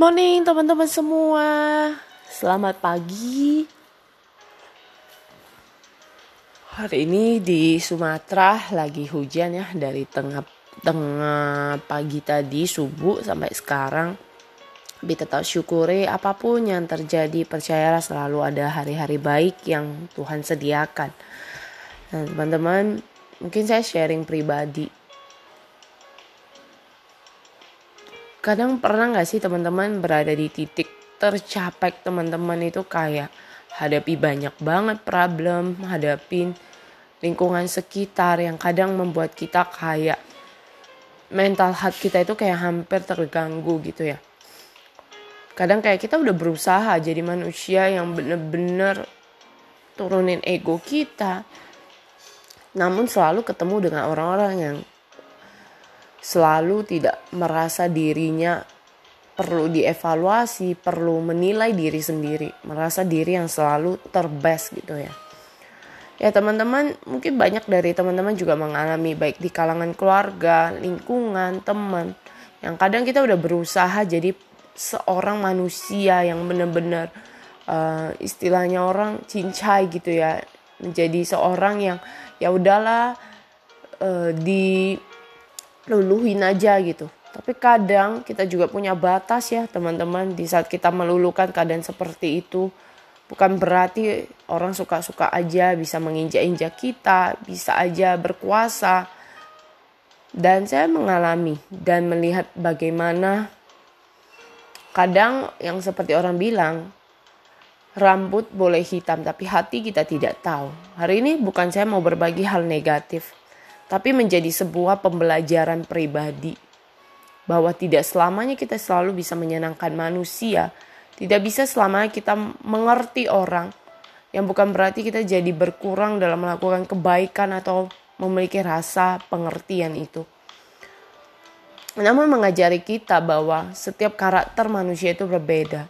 Morning teman-teman semua. Selamat pagi. Hari ini di Sumatera lagi hujan ya dari tengah tengah pagi tadi subuh sampai sekarang. Tapi tetap syukuri apa pun yang terjadi percayalah selalu ada hari-hari baik yang Tuhan sediakan. Nah teman-teman mungkin saya sharing pribadi kadang pernah nggak sih teman-teman berada di titik tercapai teman-teman itu kayak hadapi banyak banget problem, hadapin lingkungan sekitar yang kadang membuat kita kayak mental health kita itu kayak hampir terganggu gitu ya. Kadang kayak kita udah berusaha jadi manusia yang bener-bener turunin ego kita. Namun selalu ketemu dengan orang-orang yang selalu tidak merasa dirinya perlu dievaluasi, perlu menilai diri sendiri, merasa diri yang selalu terbest gitu ya. Ya teman-teman, mungkin banyak dari teman-teman juga mengalami baik di kalangan keluarga, lingkungan, teman, yang kadang kita udah berusaha jadi seorang manusia yang benar-benar uh, istilahnya orang cincai gitu ya, menjadi seorang yang ya udahlah uh, di luluhin aja gitu. Tapi kadang kita juga punya batas ya teman-teman di saat kita melulukan keadaan seperti itu. Bukan berarti orang suka-suka aja bisa menginjak-injak kita, bisa aja berkuasa. Dan saya mengalami dan melihat bagaimana kadang yang seperti orang bilang, rambut boleh hitam tapi hati kita tidak tahu. Hari ini bukan saya mau berbagi hal negatif, tapi menjadi sebuah pembelajaran pribadi bahwa tidak selamanya kita selalu bisa menyenangkan manusia, tidak bisa selamanya kita mengerti orang, yang bukan berarti kita jadi berkurang dalam melakukan kebaikan atau memiliki rasa pengertian itu. Namun mengajari kita bahwa setiap karakter manusia itu berbeda.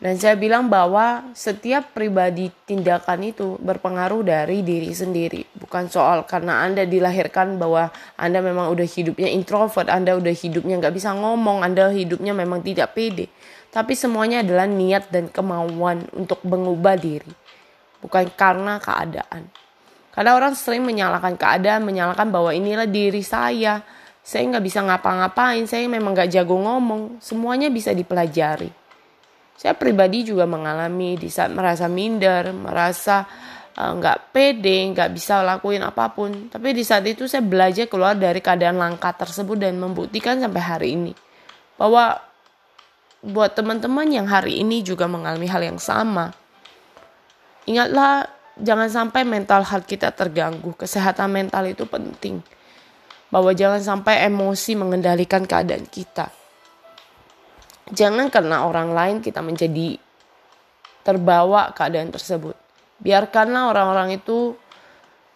Dan saya bilang bahwa setiap pribadi tindakan itu berpengaruh dari diri sendiri. Bukan soal karena Anda dilahirkan bahwa Anda memang udah hidupnya introvert, Anda udah hidupnya nggak bisa ngomong, Anda hidupnya memang tidak pede. Tapi semuanya adalah niat dan kemauan untuk mengubah diri. Bukan karena keadaan. Karena orang sering menyalahkan keadaan, menyalahkan bahwa inilah diri saya. Saya nggak bisa ngapa-ngapain, saya memang nggak jago ngomong. Semuanya bisa dipelajari saya pribadi juga mengalami di saat merasa minder, merasa eh, nggak uh, pede, nggak bisa lakuin apa pun. Tapi di saat itu saya belajar keluar dari keadaan langka tersebut dan membuktikan sampai hari ini bahwa buat teman-teman yang hari ini juga mengalami hal yang sama, ingatlah jangan sampai mental health kita terganggu. Kesehatan mental itu penting. Bahwa jangan sampai emosi mengendalikan keadaan kita Jangan karena orang lain kita menjadi terbawa keadaan tersebut. Biarkanlah orang-orang itu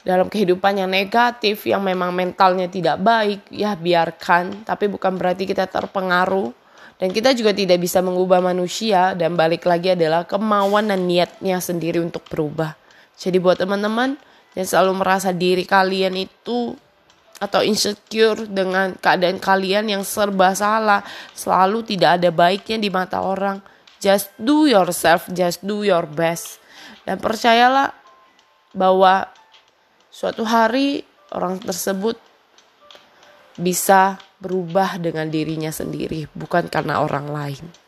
dalam kehidupan yang negatif, yang memang mentalnya tidak baik, ya biarkan. Tapi bukan berarti kita terpengaruh. Dan kita juga tidak bisa mengubah manusia. Dan balik lagi adalah kemauan dan niatnya sendiri untuk berubah. Jadi buat teman-teman yang selalu merasa diri kalian itu atau insecure dengan keadaan kalian yang serba salah, selalu tidak ada baiknya di mata orang. Just do yourself, just do your best. Dan percayalah bahwa suatu hari orang tersebut bisa berubah dengan dirinya sendiri, bukan karena orang lain.